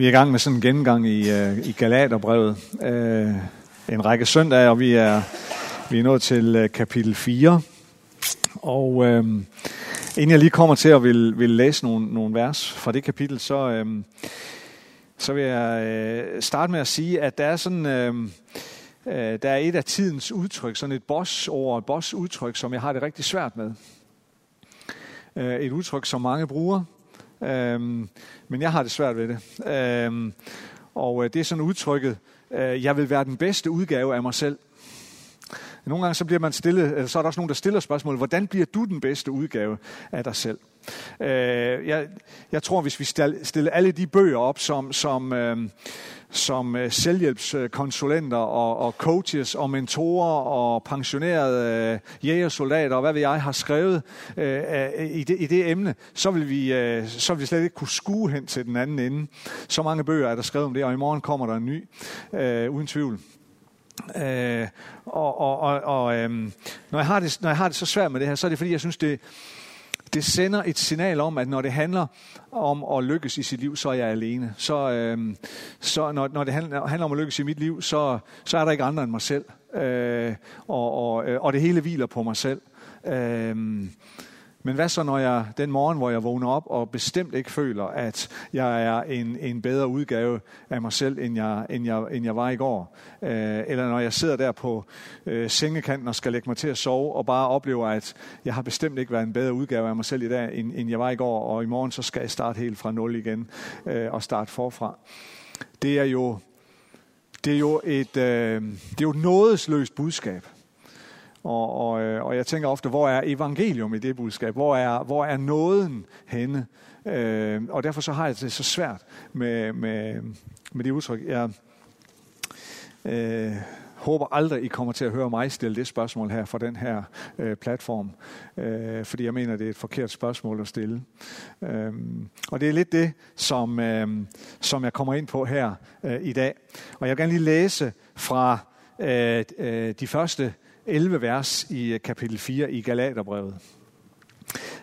Vi er i gang med sådan en gennemgang i, øh, i Galaterbrevet. Uh, en række søndage, og vi er, vi er nået til øh, kapitel 4. Og uh, inden jeg lige kommer til at vil, vil læse nogle, nogle vers fra det kapitel, så, uh, så vil jeg øh, starte med at sige, at der er sådan... Uh, der er et af tidens udtryk, sådan et boss-ord, et boss-udtryk, som jeg har det rigtig svært med. Et udtryk, som mange bruger, Øhm, men jeg har det svært ved det. Øhm, og øh, det er sådan udtrykket, øh, jeg vil være den bedste udgave af mig selv. Nogle gange så bliver man stillet, eller så er der også nogen, der stiller spørgsmål, hvordan bliver du den bedste udgave af dig selv? Øh, jeg, jeg tror, hvis vi stiller alle de bøger op, som, som, øh, som øh, selvhjælpskonsulenter og, og coaches og mentorer og pensionerede øh, jægersoldater og hvad ved jeg har skrevet øh, i, det, i det emne, så vil, vi, øh, så vil vi slet ikke kunne skue hen til den anden ende. Så mange bøger er der skrevet om det, og i morgen kommer der en ny, øh, uden tvivl. Øh, og og, og, og øhm, når, jeg har det, når jeg har det så svært med det her, så er det fordi, jeg synes, det, det sender et signal om, at når det handler om at lykkes i sit liv, så er jeg alene. Så, øhm, så når, når det handler, handler om at lykkes i mit liv, så, så er der ikke andre end mig selv. Øh, og, og, øh, og det hele hviler på mig selv. Øh, men hvad så, når jeg den morgen, hvor jeg vågner op og bestemt ikke føler, at jeg er en, en bedre udgave af mig selv, end jeg, end jeg, end jeg var i går? Øh, eller når jeg sidder der på øh, sengekanten og skal lægge mig til at sove, og bare oplever, at jeg har bestemt ikke været en bedre udgave af mig selv i dag, end, end jeg var i går, og i morgen så skal jeg starte helt fra nul igen øh, og starte forfra. Det er jo, det er jo et, øh, det er jo et nådesløst budskab. Og, og, øh, og jeg tænker ofte, hvor er evangelium i det budskab? Hvor er, hvor er nåden henne? Øh, og derfor så har jeg det så svært med, med, med det udtryk. Jeg øh, håber aldrig, I kommer til at høre mig stille det spørgsmål her fra den her øh, platform. Øh, fordi jeg mener, det er et forkert spørgsmål at stille. Øh, og det er lidt det, som, øh, som jeg kommer ind på her øh, i dag. Og jeg vil gerne lige læse fra øh, øh, de første 11 vers i øh, kapitel 4 i Galaterbrevet.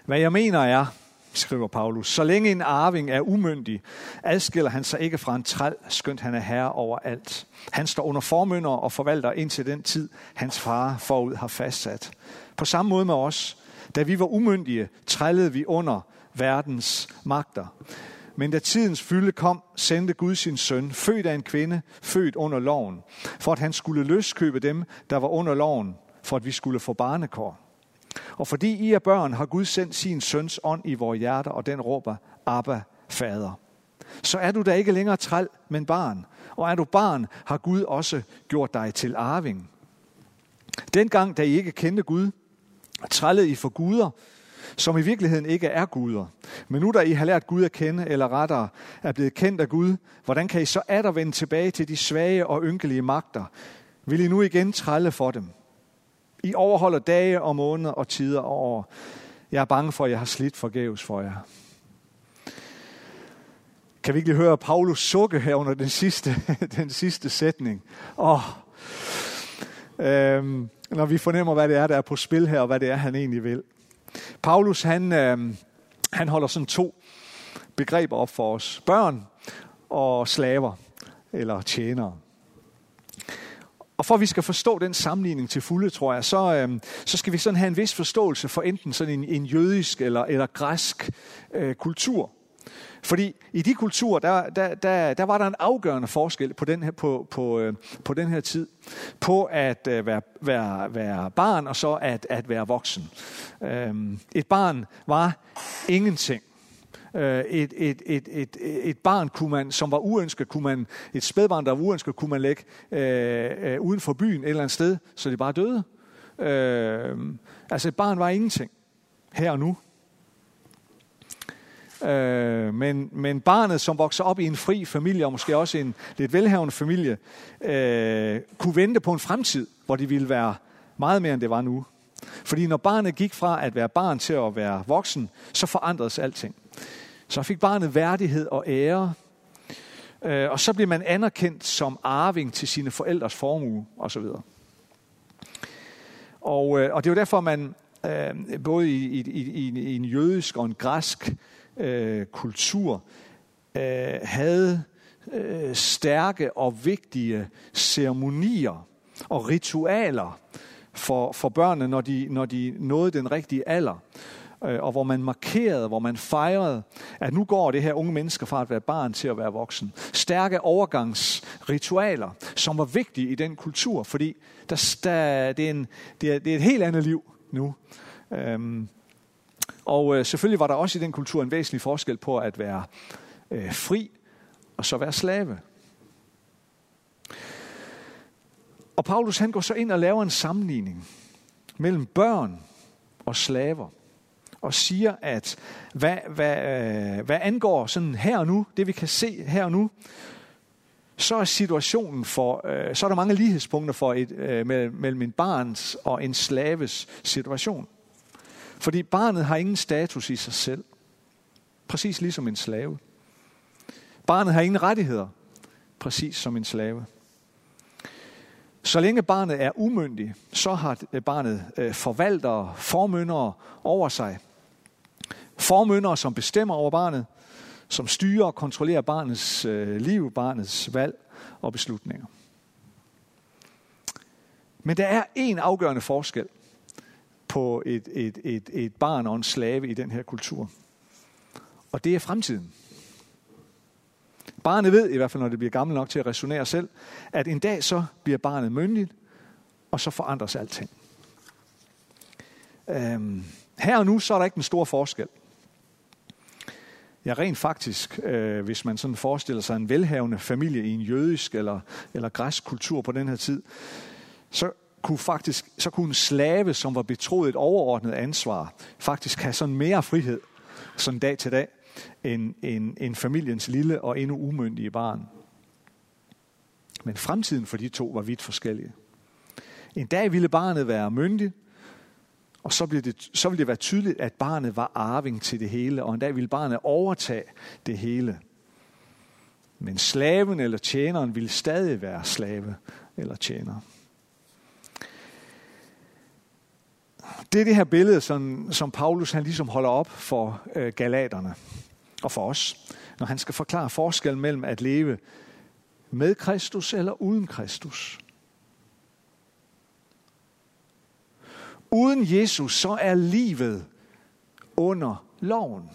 Hvad jeg mener er, skriver Paulus, så længe en arving er umyndig, adskiller han sig ikke fra en træl, skønt han er herre over alt. Han står under formynder og forvalter indtil den tid, hans far forud har fastsat. På samme måde med os, da vi var umyndige, trællede vi under verdens magter. Men da tidens fylde kom, sendte Gud sin søn, født af en kvinde, født under loven, for at han skulle løskøbe dem, der var under loven, for at vi skulle få barnekår. Og fordi I er børn, har Gud sendt sin søns ånd i vores hjerter, og den råber, Abba, Fader. Så er du da ikke længere træl, men barn. Og er du barn, har Gud også gjort dig til arving. Dengang, da I ikke kendte Gud, trællede I for guder, som i virkeligheden ikke er guder. Men nu da I har lært Gud at kende, eller rettere er blevet kendt af Gud, hvordan kan I så atter vende tilbage til de svage og ynkelige magter? Vil I nu igen trælle for dem? I overholder dage og måneder og tider og år. Jeg er bange for, at jeg har slidt forgæves for jer. Kan vi ikke lige høre Paulus sukke her under den sidste, den sidste sætning? Oh. Øhm, når vi fornemmer, hvad det er, der er på spil her, og hvad det er, han egentlig vil. Paulus, han, øh, han holder sådan to begreber op for os. Børn og slaver, eller tjenere. Og for at vi skal forstå den sammenligning til fulde, tror jeg, så, øh, så skal vi sådan have en vis forståelse for enten sådan en, en jødisk eller, eller græsk øh, kultur. Fordi i de kulturer, der, der, der, der var der en afgørende forskel på den her, på, på, på den her tid. På at være, være, være barn og så at, at være voksen. Et barn var ingenting. Et, et, et, et, et barn, kunne man, som var uønsket, kunne man, et spædbarn, der var uønsket, kunne man lægge øh, uden for byen et eller andet sted, så det bare døde. Øh, altså et barn var ingenting her og nu. Øh, men, men barnet, som vokser op i en fri familie, og måske også en lidt velhavende familie, øh, kunne vente på en fremtid, hvor de ville være meget mere, end det var nu. Fordi når barnet gik fra at være barn til at være voksen, så forandredes alting. Så fik barnet værdighed og ære, øh, og så bliver man anerkendt som arving til sine forældres formue osv. Og, øh, og det er jo derfor, man øh, både i, i, i, i en jødisk og en græsk øh, kultur øh, havde øh, stærke og vigtige ceremonier og ritualer for, for børnene, når de, når de nåede den rigtige alder. Øh, og hvor man markerede, hvor man fejrede, at nu går det her unge mennesker fra at være barn til at være voksen. Stærke overgangsritualer, som var vigtige i den kultur, fordi der, der, det, er en, det, er, det er et helt andet liv nu. Øhm, og øh, selvfølgelig var der også i den kultur en væsentlig forskel på at være øh, fri og så være slave. Og Paulus han går så ind og laver en sammenligning mellem børn og slaver og siger, at hvad, hvad, øh, hvad angår sådan her og nu, det vi kan se her og nu, så er situationen for, øh, så er der mange lighedspunkter for et, øh, mellem en barns og en slaves situation. Fordi barnet har ingen status i sig selv. Præcis ligesom en slave. Barnet har ingen rettigheder. Præcis som en slave. Så længe barnet er umyndig, så har øh, barnet øh, forvaltere, formyndere over sig. Formyndere, som bestemmer over barnet, som styrer og kontrollerer barnets øh, liv, barnets valg og beslutninger. Men der er en afgørende forskel på et, et, et, et barn og en slave i den her kultur. Og det er fremtiden. Barnet ved, i hvert fald når det bliver gammel nok til at resonere selv, at en dag så bliver barnet myndigt, og så forandres alting. Øhm, her og nu, så er der ikke en stor forskel. Ja, rent faktisk, øh, hvis man sådan forestiller sig en velhavende familie i en jødisk eller, eller græsk kultur på den her tid, så kunne faktisk, så kunne en slave, som var betroet et overordnet ansvar, faktisk have sådan mere frihed, sådan dag til dag, end, end, end familiens lille og endnu umyndige barn. Men fremtiden for de to var vidt forskellige. En dag ville barnet være myndig, og så, blev det, så ville det være tydeligt, at barnet var arving til det hele, og en dag ville barnet overtage det hele. Men slaven eller tjeneren ville stadig være slave eller tjener. Det er det her billede, som, som Paulus han ligesom holder op for øh, galaterne og for os, når han skal forklare forskellen mellem at leve med Kristus eller uden Kristus. Uden Jesus, så er livet under loven.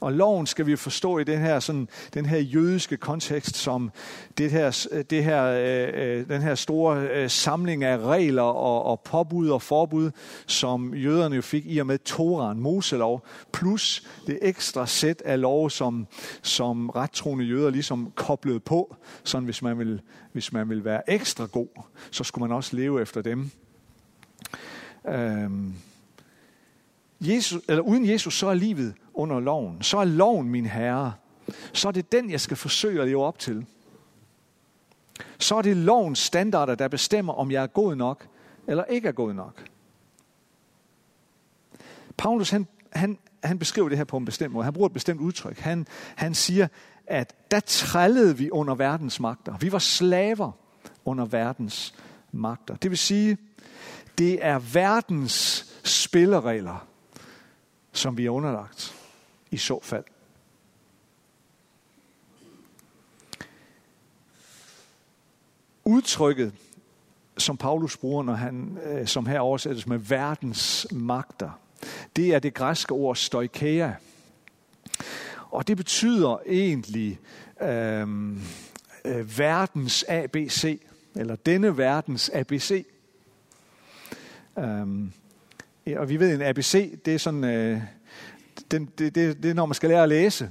Og loven skal vi forstå i den her, sådan, den her jødiske kontekst som det her, det her, øh, øh, den her store øh, samling af regler og, og påbud og forbud, som jøderne jo fik i og med Toran, Moselov, plus det ekstra sæt af lov, som, som rettroende jøder ligesom koblede på, sådan hvis man, vil, hvis man vil være ekstra god, så skulle man også leve efter dem. Øhm, Jesus, eller uden Jesus, så er livet under loven. Så er loven min herre. Så er det den, jeg skal forsøge at leve op til. Så er det lovens standarder, der bestemmer, om jeg er god nok, eller ikke er god nok. Paulus, han, han, han beskriver det her på en bestemt måde. Han bruger et bestemt udtryk. Han, han siger, at der trællede vi under verdens magter. Vi var slaver under verdens magter. Det vil sige, det er verdens spilleregler, som vi er underlagt i så fald. Udtrykket, som Paulus bruger, når han, øh, som her oversættes med verdens magter, det er det græske ord stoikea. Og det betyder egentlig øhm, øh, verdens ABC, eller denne verdens ABC. Øhm, og vi ved, at en ABC, det er sådan, øh, det, det, det, det er når man skal lære at læse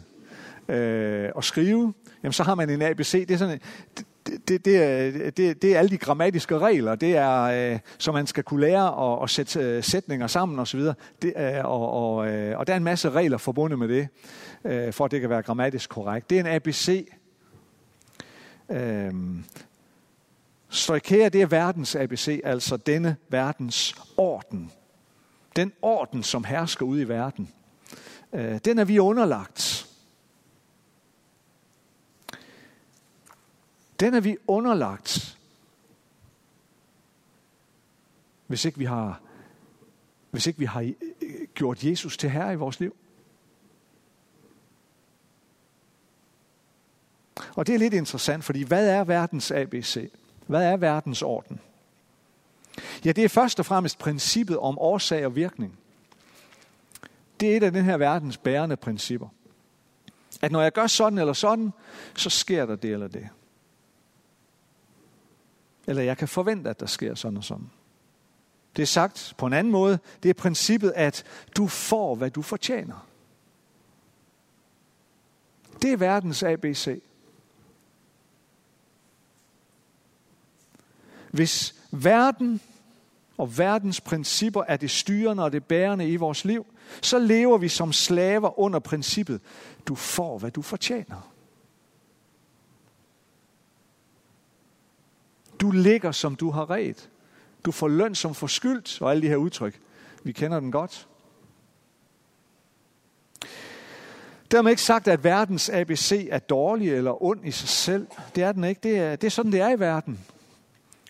øh, og skrive, jamen så har man en ABC. Det er sådan, det, det, det, er, det, det er alle de grammatiske regler, det er, øh, som man skal kunne lære at, at sætte øh, sætninger sammen osv. Det, øh, og, og, øh, og der er en masse regler forbundet med det, øh, for at det kan være grammatisk korrekt. Det er en ABC. Øh, Stoikea, det er verdens ABC, altså denne verdens orden. Den orden, som hersker ude i verden. Øh, den er vi underlagt. Den er vi underlagt, hvis ikke vi har, hvis ikke vi har øh, gjort Jesus til herre i vores liv. Og det er lidt interessant, fordi hvad er verdens ABC? Hvad er verdens orden? Ja, det er først og fremmest princippet om årsag og virkning. Det er et af den her verdens bærende principper. At når jeg gør sådan eller sådan, så sker der det eller det. Eller jeg kan forvente, at der sker sådan og sådan. Det er sagt på en anden måde. Det er princippet, at du får, hvad du fortjener. Det er verdens ABC. Hvis verden og verdens principper er det styrende og det bærende i vores liv, så lever vi som slaver under princippet, du får, hvad du fortjener. Du ligger, som du har ret. Du får løn som forskyldt, og alle de her udtryk. Vi kender den godt. Dermed ikke sagt, at verdens ABC er dårlig eller ond i sig selv. Det er den ikke. Det er, det er sådan, det er i verden.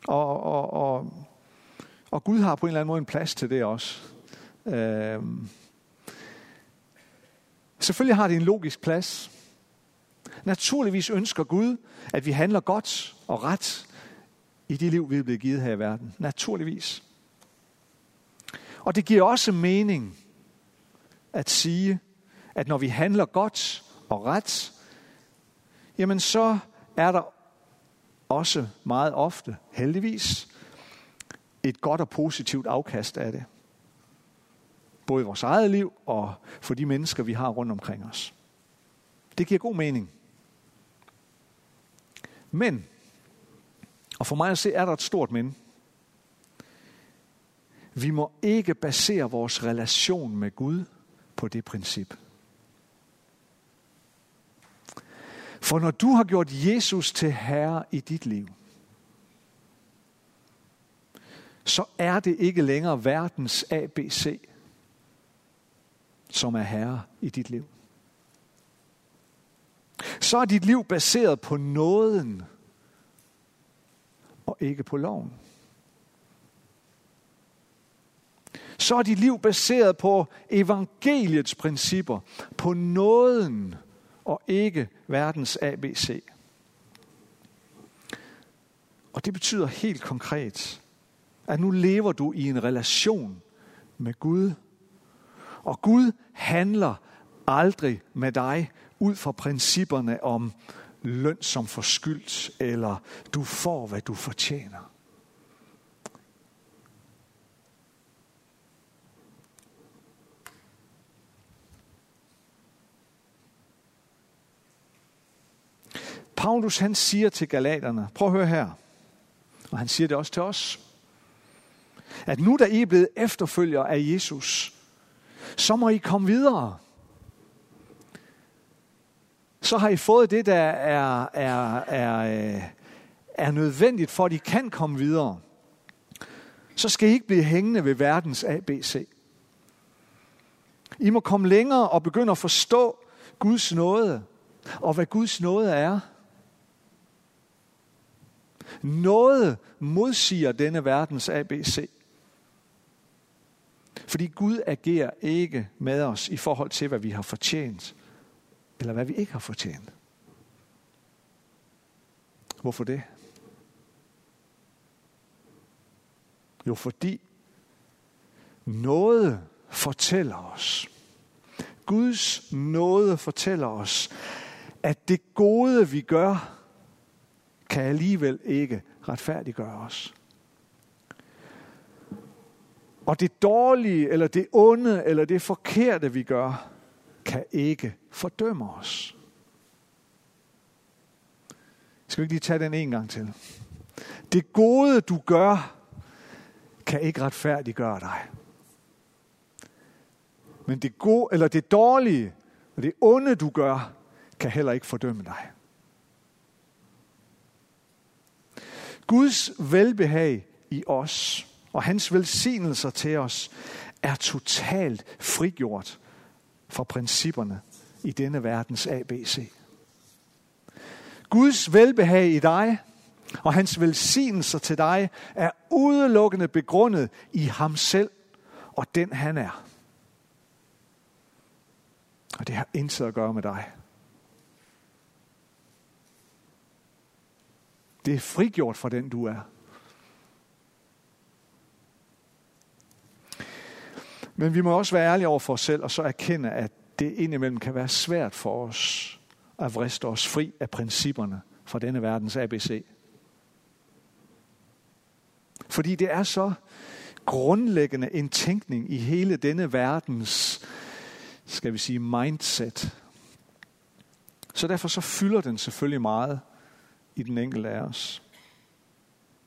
Og, og, og, og Gud har på en eller anden måde en plads til det også. Øhm. Selvfølgelig har det en logisk plads. Naturligvis ønsker Gud, at vi handler godt og ret i det liv, vi er blevet givet her i verden. Naturligvis. Og det giver også mening at sige, at når vi handler godt og ret, jamen så er der også meget ofte, heldigvis, et godt og positivt afkast af det. Både i vores eget liv og for de mennesker, vi har rundt omkring os. Det giver god mening. Men, og for mig at se, er der et stort men. Vi må ikke basere vores relation med Gud på det princip. For når du har gjort Jesus til herre i dit liv, så er det ikke længere verdens ABC, som er herre i dit liv. Så er dit liv baseret på nåden, og ikke på loven. Så er dit liv baseret på evangeliets principper, på nåden, og ikke verdens ABC. Og det betyder helt konkret, at nu lever du i en relation med Gud. Og Gud handler aldrig med dig ud fra principperne om løn som forskyldt, eller du får, hvad du fortjener. Paulus han siger til galaterne, prøv at høre her, og han siger det også til os, at nu da I er blevet efterfølger af Jesus, så må I komme videre. Så har I fået det, der er, er, er, øh, er nødvendigt for, at I kan komme videre. Så skal I ikke blive hængende ved verdens ABC. I må komme længere og begynde at forstå Guds nåde, og hvad Guds nåde er. Noget modsiger denne verdens ABC. Fordi Gud agerer ikke med os i forhold til, hvad vi har fortjent, eller hvad vi ikke har fortjent. Hvorfor det? Jo, fordi noget fortæller os. Guds nåde fortæller os, at det gode, vi gør, kan alligevel ikke retfærdiggøre os. Og det dårlige, eller det onde, eller det forkerte, vi gør, kan ikke fordømme os. Skal vi ikke lige tage den en gang til? Det gode, du gør, kan ikke retfærdiggøre dig. Men det, gode, eller det dårlige og det onde, du gør, kan heller ikke fordømme dig. Guds velbehag i os og hans velsignelser til os er totalt frigjort fra principperne i denne verdens ABC. Guds velbehag i dig og hans velsignelser til dig er udelukkende begrundet i ham selv og den han er. Og det har intet at gøre med dig. Det er frigjort fra den, du er. Men vi må også være ærlige over for os selv, og så erkende, at det indimellem kan være svært for os at vriste os fri af principperne fra denne verdens ABC. Fordi det er så grundlæggende en tænkning i hele denne verdens, skal vi sige, mindset. Så derfor så fylder den selvfølgelig meget i den enkelte af os.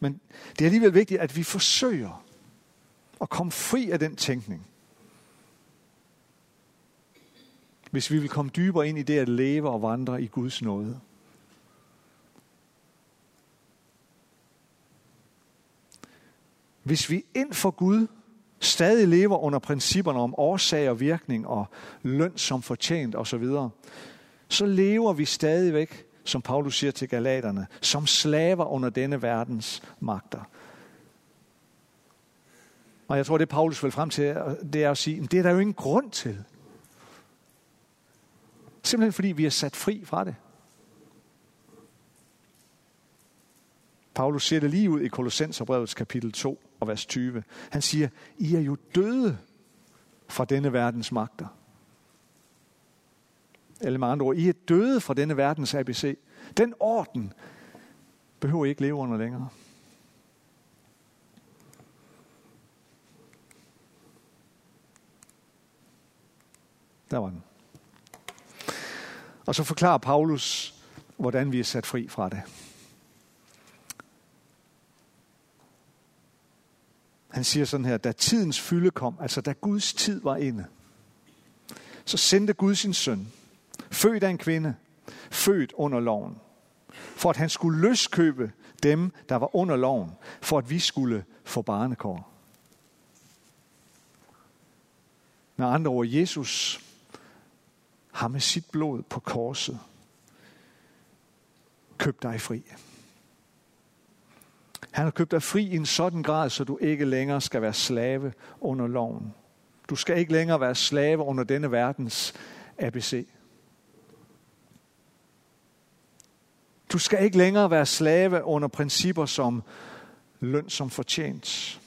Men det er alligevel vigtigt, at vi forsøger at komme fri af den tænkning. Hvis vi vil komme dybere ind i det at leve og vandre i Guds nåde. Hvis vi ind for Gud stadig lever under principperne om årsag og virkning og løn som fortjent osv., så lever vi stadigvæk, som Paulus siger til galaterne, som slaver under denne verdens magter. Og jeg tror, det Paulus vil frem til, det er at sige, det er der jo ingen grund til. Simpelthen fordi vi er sat fri fra det. Paulus siger det lige ud i Kolossenserbrevets kapitel 2 og vers 20. Han siger, I er jo døde fra denne verdens magter. Eller med andre ord, I er døde fra denne verdens ABC. Den orden behøver I ikke leve under længere. Der var den. Og så forklarer Paulus, hvordan vi er sat fri fra det. Han siger sådan her, da tidens fylde kom, altså da Guds tid var inde, så sendte Gud sin søn, født af en kvinde, født under loven, for at han skulle løskøbe dem, der var under loven, for at vi skulle få barnekår. Med andre ord, Jesus har med sit blod på korset købt dig fri. Han har købt dig fri i en sådan grad, så du ikke længere skal være slave under loven. Du skal ikke længere være slave under denne verdens ABC. Du skal ikke længere være slave under principper som løn som fortjent.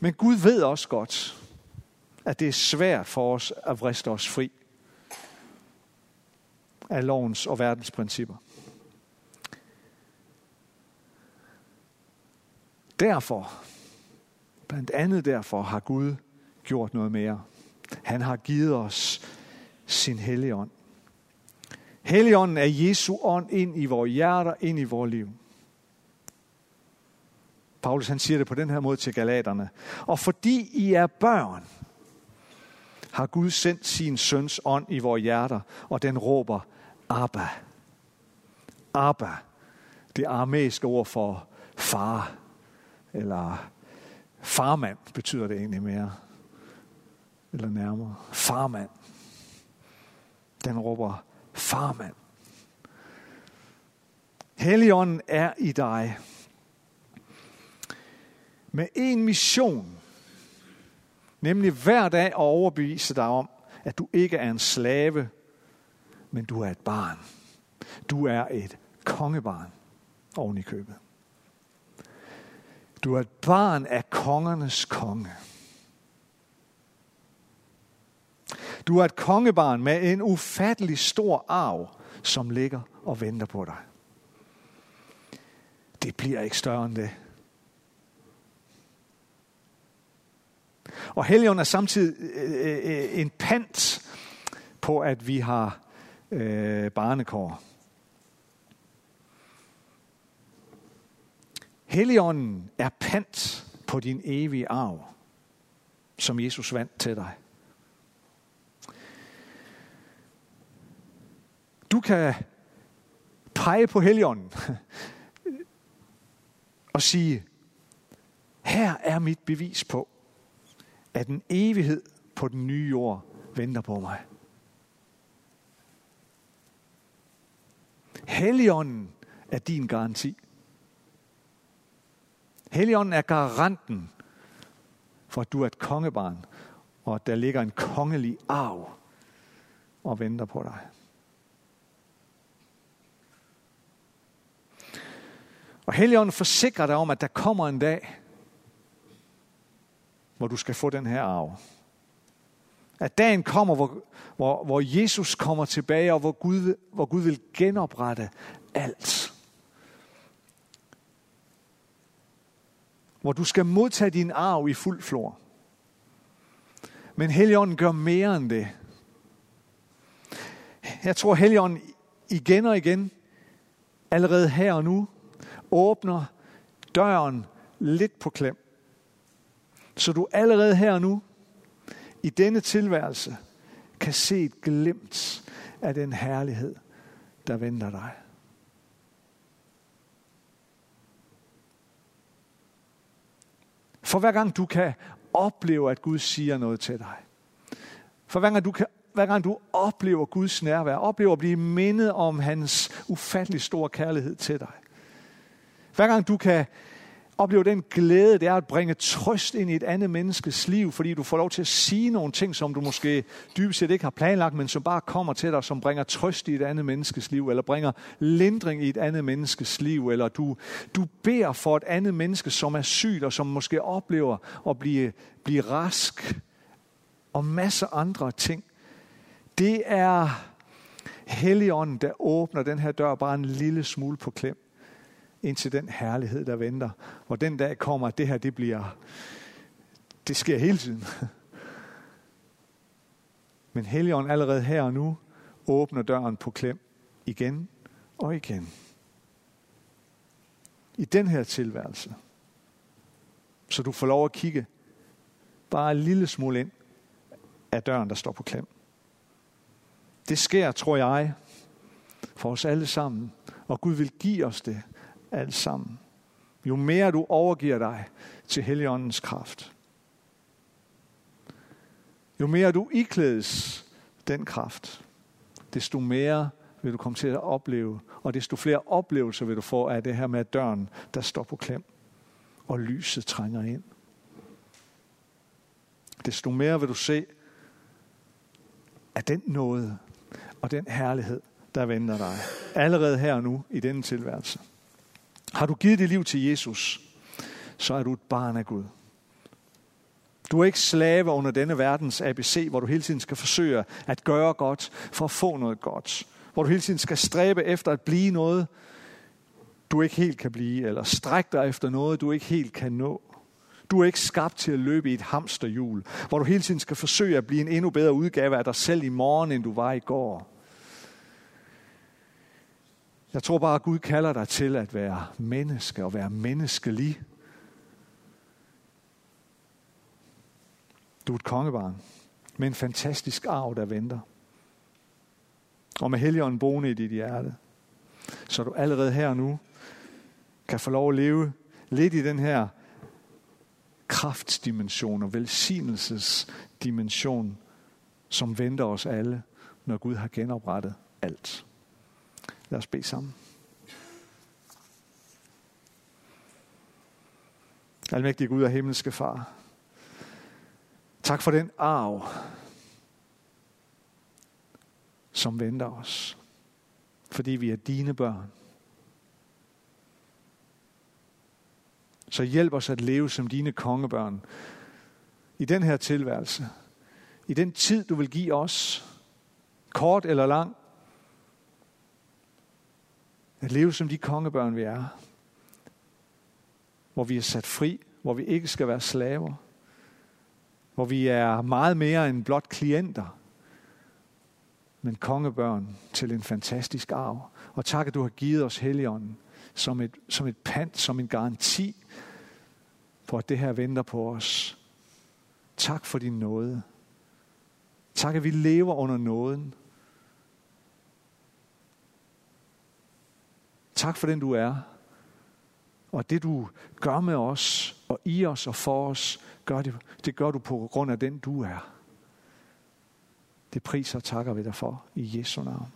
Men Gud ved også godt, at det er svært for os at vriste os fri af lovens og verdens principper. Derfor, blandt andet derfor, har Gud gjort noget mere. Han har givet os sin hellige ånd. Helligånden er Jesu ånd ind i vores hjerter, ind i vores liv. Paulus han siger det på den her måde til galaterne. Og fordi I er børn, har Gud sendt sin søns ånd i vores hjerter, og den råber, Abba. Abba. Det aramæiske ord for far, eller farmand betyder det egentlig mere. Eller nærmere. Farmand. Den råber farmand. Helligånden er i dig. Med en mission. Nemlig hver dag at overbevise dig om, at du ikke er en slave, men du er et barn. Du er et kongebarn oven i købet. Du er et barn af kongernes konge. Du er et kongebarn med en ufattelig stor arv, som ligger og venter på dig. Det bliver ikke større end det. Og Helion er samtidig øh, øh, øh, en pant på, at vi har øh, barnekår. Helligånden er pant på din evige arv, som Jesus vandt til dig. Du kan pege på Helligånden og sige, her er mit bevis på, at en evighed på den nye jord venter på mig. Helligånden er din garanti. Helligånden er garanten for, at du er et kongebarn, og at der ligger en kongelig arv og venter på dig. Og Helligånden forsikrer dig om, at der kommer en dag, hvor du skal få den her arv. At dagen kommer, hvor, hvor, hvor Jesus kommer tilbage, og hvor Gud, hvor Gud vil genoprette alt. Hvor du skal modtage din arv i fuld flor. Men Helligånden gør mere end det. Jeg tror, Helligånden igen og igen, allerede her og nu, åbner døren lidt på klem. Så du allerede her og nu, i denne tilværelse, kan se et glimt af den herlighed, der venter dig. For hver gang du kan opleve, at Gud siger noget til dig. For hver gang du, kan, hver gang du oplever Guds nærvær, oplever at blive mindet om hans ufattelig store kærlighed til dig. Hver gang du kan opleve den glæde, det er at bringe trøst ind i et andet menneskes liv, fordi du får lov til at sige nogle ting, som du måske dybest set ikke har planlagt, men som bare kommer til dig, som bringer trøst i et andet menneskes liv, eller bringer lindring i et andet menneskes liv, eller du, du beder for et andet menneske, som er sygt, og som måske oplever at blive, blive rask, og masser andre ting. Det er Helligånden, der åbner den her dør bare en lille smule på klem ind til den herlighed, der venter. Hvor den dag kommer, at det her, det bliver, det sker hele tiden. Men Helligånden allerede her og nu åbner døren på klem igen og igen. I den her tilværelse. Så du får lov at kigge bare en lille smule ind af døren, der står på klem. Det sker, tror jeg, for os alle sammen. Og Gud vil give os det alt sammen. Jo mere du overgiver dig til Helligåndens kraft. Jo mere du iklædes den kraft, desto mere vil du komme til at opleve, og desto flere oplevelser vil du få af det her med døren, der står på klem, og lyset trænger ind. Desto mere vil du se af den nåde og den herlighed, der venter dig allerede her og nu i denne tilværelse. Har du givet dit liv til Jesus, så er du et barn af Gud. Du er ikke slave under denne verdens ABC, hvor du hele tiden skal forsøge at gøre godt for at få noget godt. Hvor du hele tiden skal stræbe efter at blive noget, du ikke helt kan blive, eller strække dig efter noget, du ikke helt kan nå. Du er ikke skabt til at løbe i et hamsterhjul, hvor du hele tiden skal forsøge at blive en endnu bedre udgave af dig selv i morgen, end du var i går. Jeg tror bare, at Gud kalder dig til at være menneske og være menneskelig. Du er et kongebarn med en fantastisk arv, der venter. Og med Helligånden boende i dit hjerte. Så du allerede her og nu kan få lov at leve lidt i den her kraftsdimension og velsignelsesdimension, som venter os alle, når Gud har genoprettet alt. Lad os bede sammen. Almægtige Gud og himmelske Far. Tak for den arv, som venter os. Fordi vi er dine børn. Så hjælp os at leve som dine kongebørn. I den her tilværelse. I den tid, du vil give os. Kort eller lang. At leve som de kongebørn, vi er. Hvor vi er sat fri, hvor vi ikke skal være slaver. Hvor vi er meget mere end blot klienter. Men kongebørn til en fantastisk arv. Og tak, at du har givet os Helligånden som et, som et pant, som en garanti for, at det her venter på os. Tak for din nåde. Tak, at vi lever under nåden. Tak for den du er. Og det du gør med os, og i os og for os, gør det, det gør du på grund af den du er. Det priser og takker vi dig for i Jesu navn.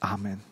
Amen.